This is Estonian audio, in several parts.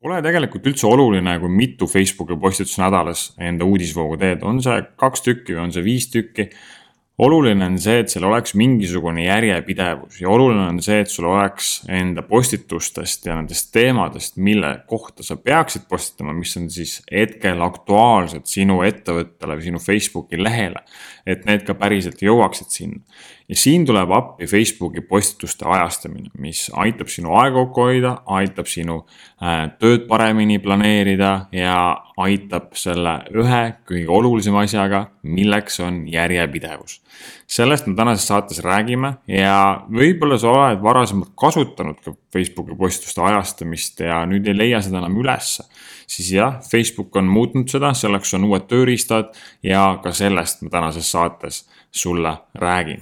Pole tegelikult üldse oluline, kui mitu Facebooki postitust nädalas enda uudisvoogu teed, on see kaks tükki või on see viis tükki oluline on see, et seal oleks mingisugune järjepidevus ja oluline on see, et sul oleks enda postitustest ja nendest teemadest, mille kohta sa peaksid postitama, mis on siis hetkel aktuaalsed sinu ettevõttele või sinu Facebooki lehele. et need ka päriselt jõuaksid sinna. Ja siin tuleb appi Facebooki postituste ajastamine, mis aitab sinu aega kokku hoida, aitab sinu äh, tööd paremini planeerida ja aitab selle ühe kõige olulisema asjaga, milleks on järjepidevus sellest me tänases saates räägime ja võib-olla sa oled varasemalt kasutanud ka Facebooki postituste ajastamist ja nüüd ei leia seda enam ülesse. siis jah, Facebook on muutnud seda, selleks on uued tööriistad ja ka sellest ma tänases saates sulle räägin.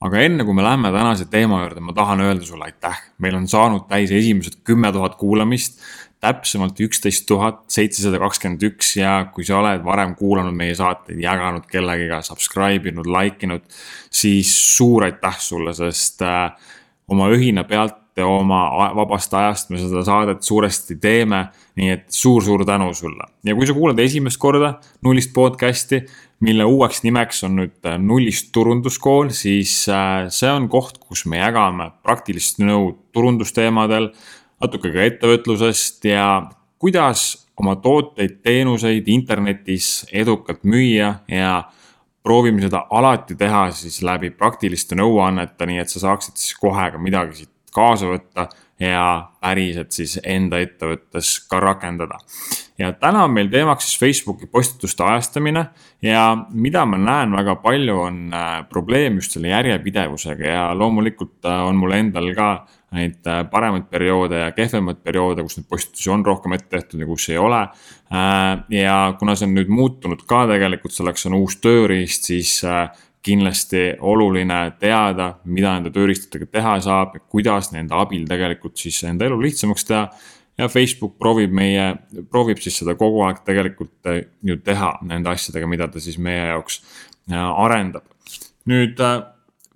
Aga enne kui me läheme tänase teema juurde, ma tahan öelda sulle aitäh, meil on saanud täis esimesed kümme tuhat kuulamist täpsemalt üksteist tuhat seitsesada kakskümmend üks ja kui sa oled varem kuulanud meie saateid, jaganud kellegiga, subscribe inud, like inud, siis suur aitäh sulle, sest äh, oma õhina pealt ja oma vabast ajast me seda saadet suuresti teeme. nii et suur-suur tänu sulle ja kui sa kuulad esimest korda nullist podcast'i, mille uueks nimeks on nüüd äh, nullist turunduskool, siis äh, see on koht, kus me jagame praktilist nõu turundusteemadel natuke ka ettevõtlusest ja kuidas oma tooteid, teenuseid internetis edukalt müüa ja proovime seda alati teha siis läbi praktiliste nõuannete, nii et sa saaksid siis kohe ka midagi siit kaasa võtta ja päriselt siis enda ettevõttes ka rakendada. ja täna on meil teemaks siis Facebooki postituste ajastamine ja mida ma näen väga palju, on äh, probleem just selle järjepidevusega ja loomulikult äh, on mul endal ka neid äh, paremaid perioode ja kehvemaid perioode, kus neid postitusi on rohkem ette tehtud ja kus ei ole. ja kuna see on nüüd muutunud ka tegelikult, selleks on uus tööriist, siis kindlasti oluline teada, mida nende tööriistadega teha saab ja kuidas nende abil tegelikult siis enda elu lihtsamaks teha. ja Facebook proovib meie, proovib siis seda kogu aeg tegelikult äh, ju teha nende asjadega, mida ta siis meie jaoks äh, arendab. nüüd äh,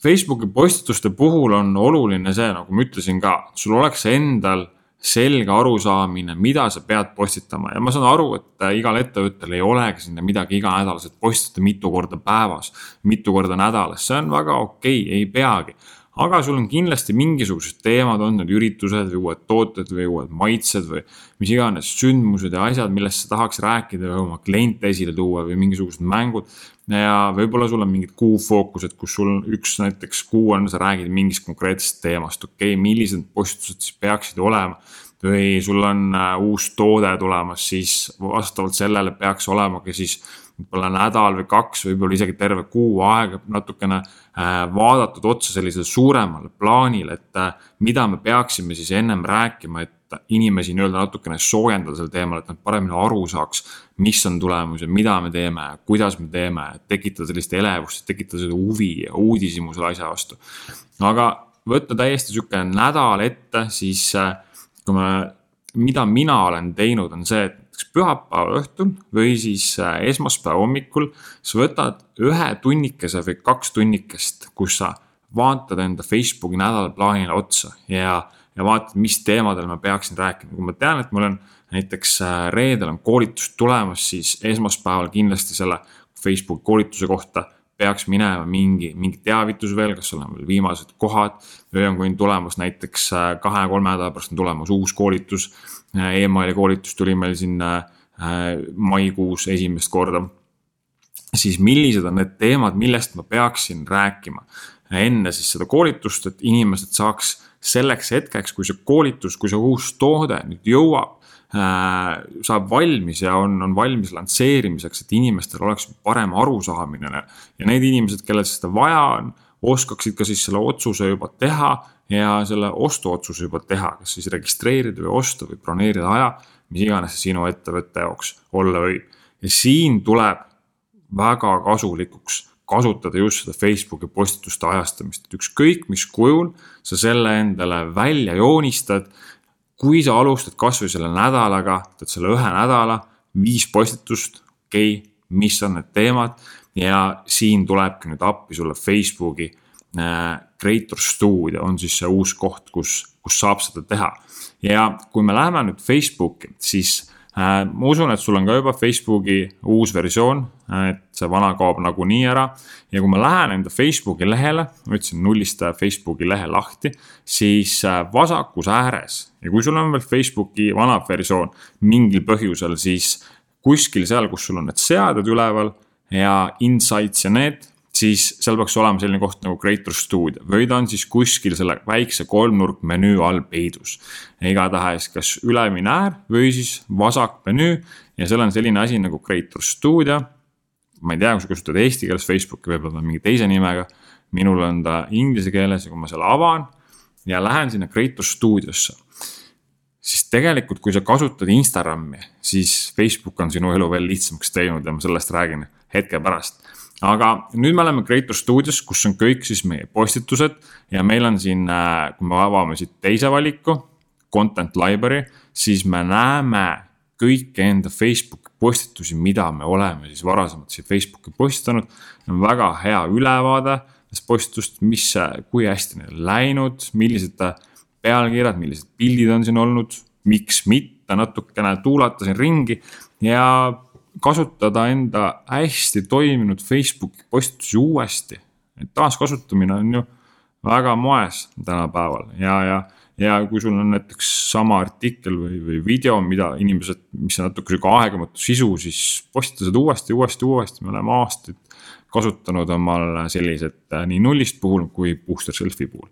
Facebooki postituste puhul on oluline see, nagu ma ütlesin ka, sul oleks endal selge arusaamine, mida sa pead postitama ja ma saan aru, et äh, igal ettevõttel ei olegi sinna midagi iganädalaselt postitada mitu korda päevas, mitu korda nädalas, see on väga okei okay,, ei peagi aga sul on kindlasti mingisugused teemad, on need üritused või uued tooted või uued maitsed või mis iganes sündmused ja asjad, millest sa tahaks rääkida või oma kliente esile tuua või mingisugused mängud. Ja võib-olla sul on mingid kuufookused, kus sul üks näiteks kuu on, sa räägid mingist konkreetsest teemast, okei okay,, millised postitused siis peaksid olema? Või sul on äh, uus toode tulemas, siis vastavalt sellele peaks olema ka siis võib-olla nädal või kaks, võib-olla isegi terve kuu aega natukene äh, vaadatud otsa sellisele suuremale plaanile, et äh, mida me peaksime siis ennem rääkima, et inimesi nii-öelda natukene soojendada sel teemal, et nad paremini aru saaks, mis on tulemus ja mida me teeme, kuidas me teeme, tekitada sellist elevust, tekitada seda huvi ja uudishimu selle asja vastu. aga võtta täiesti sihuke nädal ette, siis äh, kui me, mida mina olen teinud, on see, et näiteks pühapäeva õhtul või siis äh, esmaspäeva hommikul. sa võtad ühe tunnikese või kaks tunnikest, kus sa vaatad enda Facebooki nädalaplaanile otsa ja, ja vaatad, mis teemadel ma peaksin rääkima, kui ma tean, et mul on näiteks äh, reedel on koolitus tulemas, siis esmaspäeval kindlasti selle Facebooki koolituse kohta peaks minema mingi, mingi teavitus veel, kas sul on veel viimased kohad. või on, kui on tulemas näiteks äh, kahe-kolme nädala pärast on tulemas uus koolitus e. emaili koolitus tuli meil siin maikuus esimest korda. siis millised on need teemad, millest ma peaksin rääkima enne siis seda koolitust, et inimesed saaks selleks hetkeks, kui see koolitus, kui see uus toode nüüd jõuab saab valmis ja on, on valmis lansseerimiseks, et inimestel oleks parem arusaamine. ja need inimesed, kellel seda vaja on, oskaksid ka siis selle otsuse juba teha ja selle ostuotsuse juba teha, kas siis registreerida või osta või broneerida aja, mis iganes see sinu ettevõtte jaoks olla võib. ja siin tuleb väga kasulikuks kasutada just seda Facebooki postituste ajastamist, et ükskõik mis kujul sa selle endale välja joonistad kui sa alustad kasvõi selle nädalaga, teed selle ühe nädala, viis postitust, okei okay,, mis on need teemad ja siin tulebki nüüd appi sulle Facebooki Creator Studio on siis see uus koht, kus, kus saab seda teha. ja kui me läheme nüüd Facebooki, siis Äh, ma usun, et sul on ka juba Facebooki uus versioon, et see vana kaob nagunii ära. ja kui ma lähen enda Facebooki lehele, ma ütlesin nullista Facebooki lehe lahti, siis äh, vasakus ääres ja kui sul on veel Facebooki vana versioon mingil põhjusel, siis kuskil seal, kus sul on need seaded üleval ja insights ja need siis seal peaks olema selline koht nagu Creator Studio või ta on siis kuskil selle väikse kolmnurkmenüü all peidus. igatahes kas ülemine äär või siis vasak menüü ja seal on selline asi nagu Creator Studio. ma ei tea, kui sa kasutad eesti keeles Facebooki, võib-olla ta on mingi teise nimega. minul on ta inglise keeles ja kui ma selle avan ja lähen sinna Creator Studiosse siis tegelikult, kui sa kasutad Instagrami, siis Facebook on sinu elu veel lihtsamaks teinud ja ma sellest räägin hetke pärast aga nüüd me oleme Creator Studios, kus on kõik siis meie postitused ja meil on siin, äh, kui me avame siit teise valiku, content library, siis me näeme kõiki enda Facebooki postitusi, mida me oleme siis varasemalt siia Facebooki postitanud. väga hea ülevaade nendest postitust, mis, kui hästi neil on läinud, millised pealkirjad, millised pildid on siin olnud, miks mitte natukene tuulata siin ringi ja kasutada enda hästi toiminud Facebooki postitusi uuesti. et taaskasutamine on ju väga moes tänapäeval ja, ja, ja kui sul on näiteks sama artikkel või, või video, mida inimesed, mis on natuke sihuke aegamatu sisu, siis postita seda uuesti, uuesti, uuesti, me oleme aastaid kasutanud omal sellised äh, nii nullist puhul kui booster selfie puhul.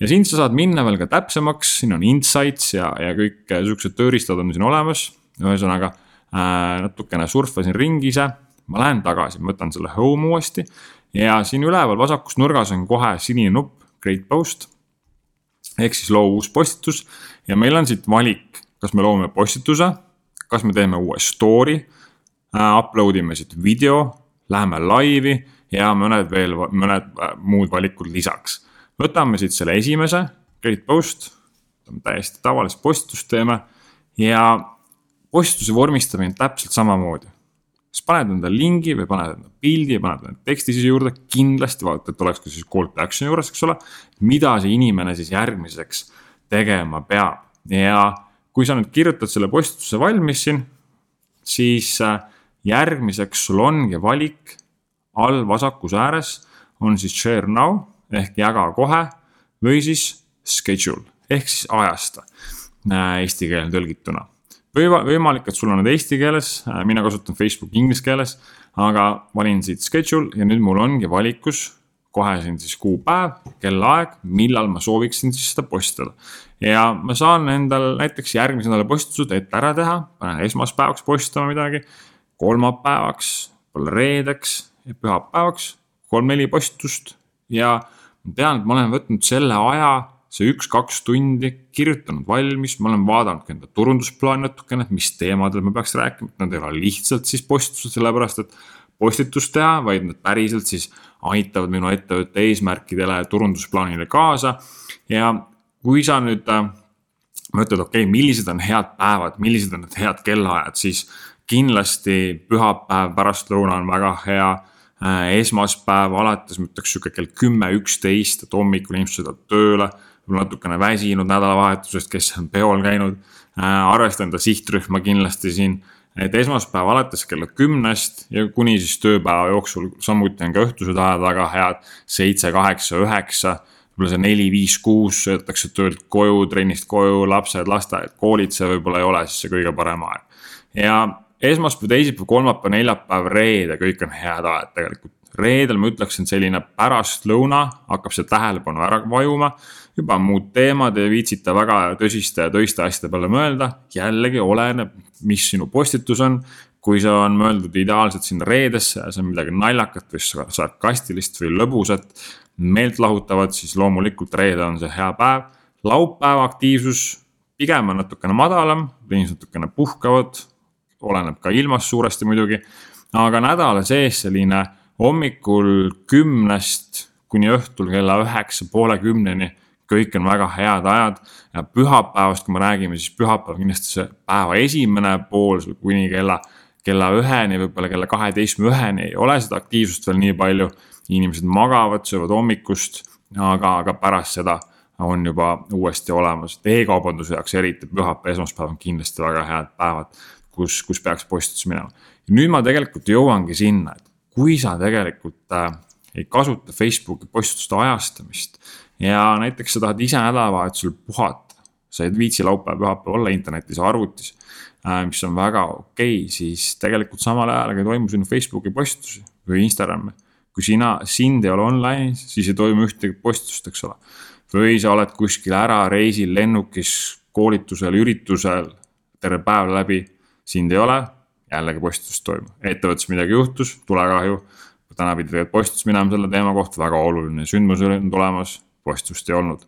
ja siin sa saad minna veel ka täpsemaks, siin on insights ja, ja kõik äh, siuksed tööriistad on siin olemas, ühesõnaga natukene surfasin ringi ise, ma lähen tagasi, ma võtan selle home uuesti. Ja siin üleval vasakus nurgas on kohe sinine nupp, create post. ehk siis loo uus postitus. Ja meil on siit valik, kas me loome postituse, kas me teeme uue story. Uh,, upload ime siit video, läheme laivi ja mõned veel, mõned äh, muud valikud lisaks. võtame siit selle esimese, create post, täiesti tavalist postitust teeme. Ja postituse vormistamine täpselt samamoodi. siis paned enda lingi või paned enda pildi paned enda teksti siia juurde, kindlasti vaata, et oleks ka siis call to action juures, eks ole. mida see inimene siis järgmiseks tegema peab ja kui sa nüüd kirjutad selle postituse valmis siin, siis äh, järgmiseks sul ongi valik all vasakus ääres on siis share now ehk jaga kohe või siis schedule ehk siis ajasta äh, eesti keelde tõlgituna või võimalik, et sul on need eesti keeles, äh, mina kasutan Facebooki inglise keeles, aga valin siit schedule ja nüüd mul ongi valikus kohe siin siis kuupäev, kellaaeg, millal ma sooviksin siis seda postitada. ja ma saan endal näiteks järgmise nädala postitused ette ära teha, panen esmaspäevaks postitama midagi, kolmapäevaks, võib-olla reedeks pühapäevaks kolm-neli postitust ja ma tean, et ma olen võtnud selle aja see üks-kaks tundi kirjutanud valmis, ma olen vaadanud enda turundusplaani natukene, et mis teemadel ma peaks rääkima, et nad ei ole lihtsalt siis postitused, sellepärast et postitust teha, vaid nad päriselt siis aitavad minu ettevõtte eesmärkidele turundusplaanile kaasa. ja kui sa nüüd äh, mõtled, okei okay,, millised on head päevad, millised on need head kellaajad, siis kindlasti pühapäev pärastlõuna on väga hea äh, esmaspäev alates, ma ütleks sihuke kell kümme, üksteist, et hommikul inimesed sõidavad tööle võib-olla natukene väsinud nädalavahetusest, kes on peol käinud äh,. arvesta enda sihtrühma kindlasti siin, et esmaspäev alates kella kümnest ja kuni siis tööpäeva jooksul, samuti on ka õhtused ajad väga head, seitse, kaheksa, üheksa võib-olla see neli, viis, kuus sõidetakse töölt koju, trennist koju, lapsed, lasteaed, koolid, see võib-olla ei ole siis see kõige parem aeg. ja esmaspäev, teisipäev, kolmapäev, neljapäev, reede, kõik on head ajad tegelikult. Reedel ma ütleksin, selline pärastlõuna hakkab see tähelepanu ära vajuma juba muud teemad, ei viitsita väga tõsiste ja töiste asjade peale mõelda. jällegi oleneb, mis sinu postitus on. kui see on mõeldud ideaalselt sinna reedesse ja see on midagi naljakat või sarkastilist või lõbusat, meeltlahutavat, siis loomulikult reede on see hea päev. laupäeva aktiivsus pigem on natukene madalam, inimesed natukene puhkavad, oleneb ka ilmast suuresti muidugi. aga nädala sees selline hommikul kümnest kuni õhtul kella üheksa, poole kümneni kõik on väga head ajad. ja pühapäevast, kui me räägime, siis pühapäev kindlasti see päeva esimene pool kuni kella, kella üheni, võib-olla kella kaheteistkümne üheni ei ole seda aktiivsust veel nii palju. inimesed magavad, söövad hommikust, aga, aga pärast seda on juba uuesti olemas, et e-kaubanduse jaoks eriti pühapäev, esmaspäev on kindlasti väga head päevad, kus, kus peaks postitusi minema. nüüd ma tegelikult jõuangi sinna, et kui sa tegelikult äh, ei kasuta Facebooki postituste ajastamist ja näiteks sa tahad ise nädalavahetusel puhata, sa ei viitsi laupäev, pühapäev olla internetis, arvutis äh,, mis on väga okei okay,, siis tegelikult samal ajal ei toimu sinu Facebooki postitusi või Instagrami. kui sina, sind ei ole online'is, siis ei toimu ühtegi postitust, eks ole või sa oled kuskil ära reisil, lennukis, koolitusel, üritusel terve päev läbi, sind ei ole, jällegi postitus toimub, ettevõttes midagi juhtus, tulekahju. täna pidi tegelikult postitus minema selle teema kohta, väga oluline sündmus on tulemas, postust ei olnud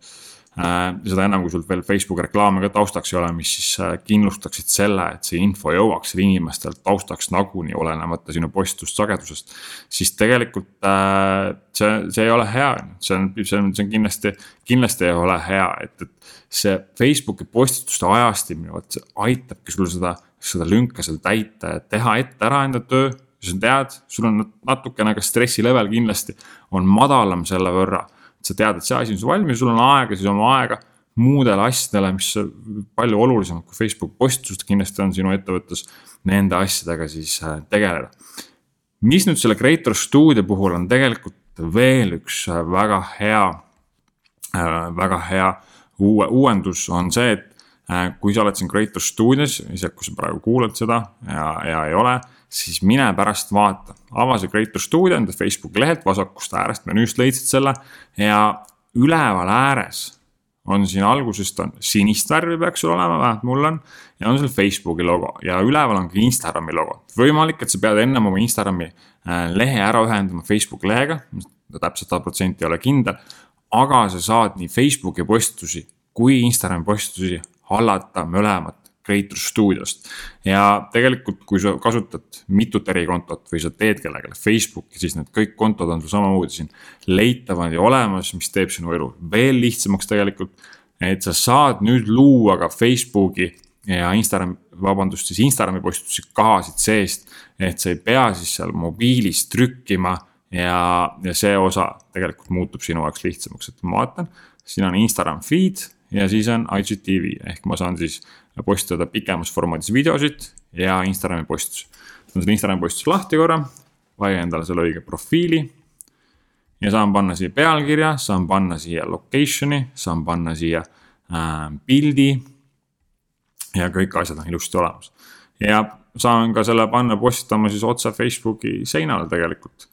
seda enam, kui sul veel Facebooki reklaame ka taustaks ei ole, mis siis äh, kindlustaksid selle, et see info jõuaks inimestelt taustaks nagunii, olenemata sinu postistussagedusest. siis tegelikult äh, see, see ei ole hea, see on, see on, see on kindlasti, kindlasti ei ole hea, et, et see Facebooki postituste ajastamine, vot see aitabki sul seda, seda lünka seal täita ja teha ette ära enda töö sa tead, sul on natukene ka stressi level kindlasti on madalam selle võrra sa tead, et see asi on sul valmis, sul on aega, siis oma aega muudele asjadele, mis palju olulisemad kui Facebook postitused kindlasti on sinu ettevõttes, nende asjadega siis äh, tegeleda. mis nüüd selle Creator Studio puhul on tegelikult veel üks äh, väga hea, äh, väga hea uue, uuendus on see, et kui sa oled siin Creator Studios, isegi kui sa praegu kuulad seda ja, ja ei ole siis mine pärast vaata, ava see Creator Studio enda Facebooki lehelt vasakust äärest menüüst leidsid selle ja üleval ääres on siin algusest on sinist värvi peaks sul olema, vähemalt mul on. ja on seal Facebooki logo ja üleval on ka Instagrami logo. võimalik, et sa pead ennem oma Instagrami äh, lehe ära ühendama Facebooki lehega, täpselt sada protsenti ei ole kindel. aga sa saad nii Facebooki postitusi kui Instagrami postitusi hallata mõlemat Creator Studiost. ja tegelikult, kui sa kasutad mitut erikontot või sa teed kellelegi Facebooki, siis need kõik kontod on sul samamoodi siin leitavad ja olemas, mis teeb sinu elu veel lihtsamaks tegelikult. et sa saad nüüd luua ka Facebooki ja Instagram, vabandust, siis Instagrami postitusi kahasid seest. et sa ei pea siis seal mobiilis trükkima ja, ja see osa tegelikult muutub sinu jaoks lihtsamaks, et ma vaatan, siin on Instagram feed ja siis on IGTV ehk ma saan siis postitada pikemas formaadis videosid ja Instagrami postitus. võtan selle Instagrami postuse lahti korra, valin endale selle õige profiili. ja saan panna siia pealkirja, saan panna siia location'i, saan panna siia äh, pildi. ja kõik asjad on ilusti olemas ja saan ka selle panna postitama siis otse Facebooki seinale tegelikult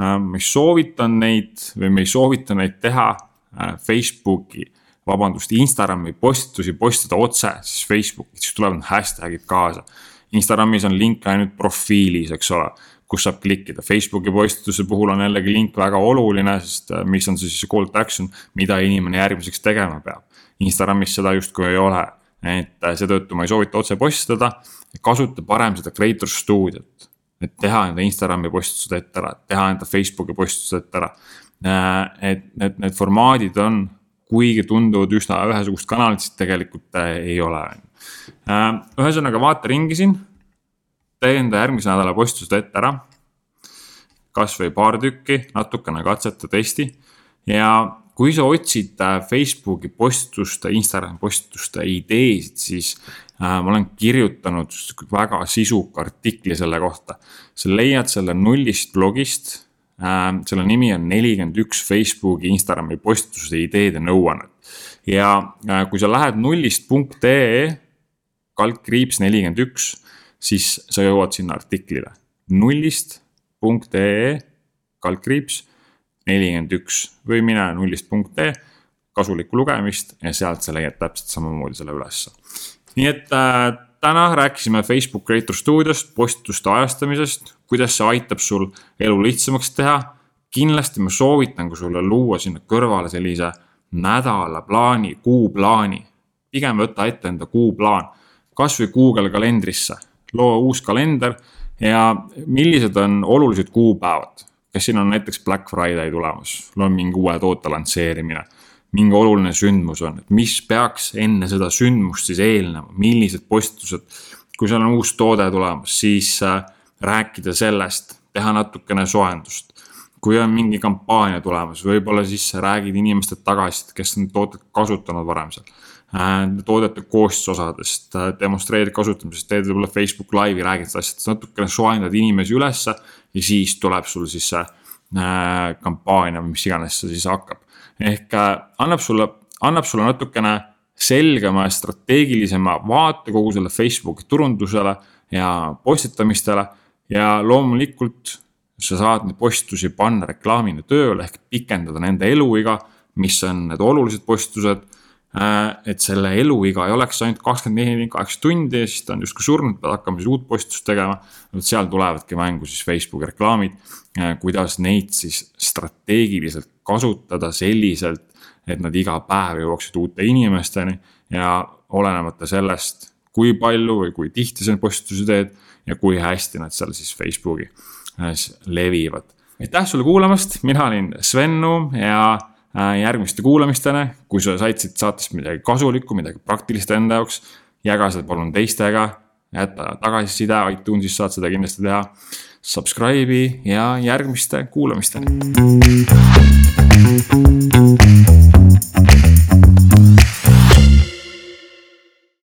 äh,. ma ei soovita neid või me ei soovita neid teha äh, Facebooki vabandust, Instagrami postitusi postitada otse siis Facebooki, siis tulevad hashtag'id kaasa. Instagramis on link ainult profiilis, eks ole, kus saab klikkida, Facebooki postituse puhul on jällegi link väga oluline, sest äh, mis on see siis call to action, mida inimene järgmiseks tegema peab. Instagramis seda justkui ei ole, et äh, seetõttu ma ei soovita otse postitada, kasuta parem seda Creator Studio't. et teha enda Instagrami postitused ette ära, teha enda Facebooki postitused ette ära. Äh, et need, need formaadid on kuigi tunduvad üsna ühesugust kanalit, siis tegelikult äh, ei ole. Äh, ühesõnaga vaata ringi siin, tee enda järgmise nädala postitused ette ära. kasvõi paar tükki, natukene katseta, testi ja kui sa otsid äh, Facebooki postituste, Instagrami postituste ideesid, siis ma olen kirjutanud väga sisuka artikli selle kohta. sa leiad selle nullist blogist selle nimi on nelikümmend üks Facebooki, Instagrami postituste ideede nõuannet. ja äh, kui sa lähed nullist.ee kaldkriips nelikümmend üks, siis sa jõuad sinna artiklile. nullist.ee kaldkriips nelikümmend üks või mine nullist.ee kasulikku lugemist ja sealt sa leiad täpselt samamoodi selle ülesse. nii et äh, täna rääkisime Facebook Creator Studiost, postituste ajastamisest, kuidas see aitab sul elu lihtsamaks teha. kindlasti ma soovitan ka sulle luua sinna kõrvale sellise nädalaplaani, kuuplaani. pigem võta ette enda kuuplaan, kasvõi Google kalendrisse, loo uus kalender ja millised on olulised kuupäevad. kas siin on näiteks Black Friday tulemas, on mingi uue toote lansseerimine mingi oluline sündmus on, et mis peaks enne seda sündmust siis eelnema, millised postitused. kui seal on uus toode tulemas, siis äh, rääkida sellest, teha natukene soojendust. kui on mingi kampaania tulemas, võib-olla siis räägid inimestele tagasisidet, kes on toodet kasutanud varem seal äh,. toodete koostisosadest äh,, demonstreerid kasutamisest, teed võib-olla Facebook Live'i, räägid asjadest, natukene soojendad inimesi ülesse. ja siis tuleb sul siis see kampaania või mis iganes see siis hakkab. Ehk äh, annab sulle, annab sulle natukene selgema ja strateegilisema vaate kogu selle Facebooki turundusele ja postitamistele. ja loomulikult sa saad neid postitusi panna reklaamina tööle ehk pikendada nende eluiga, mis on need olulised postitused. Äh, et selle eluiga ei oleks ainult kakskümmend neli, kaheksa tundi ja siis ta on justkui surnud, pead hakkama siis uut postitust tegema. vot seal tulevadki mängu siis Facebooki reklaamid, äh, kuidas neid siis strateegiliselt kasutada selliselt, et nad iga päev jõuaksid uute inimesteni ja olenemata sellest, kui palju või kui tihti sa neid postitusi teed ja kui hästi nad seal siis Facebooki levivad. aitäh sulle kuulamast, mina olin Sven Nuum ja äh, järgmiste kuulamisteni, kui sa said siit saatest midagi kasulikku, midagi praktilist enda jaoks, jaga seda palun teistega, jäta tagasiside, iTunesis saad seda kindlasti teha. Subscribe'i ja järgmiste kuulamisteni.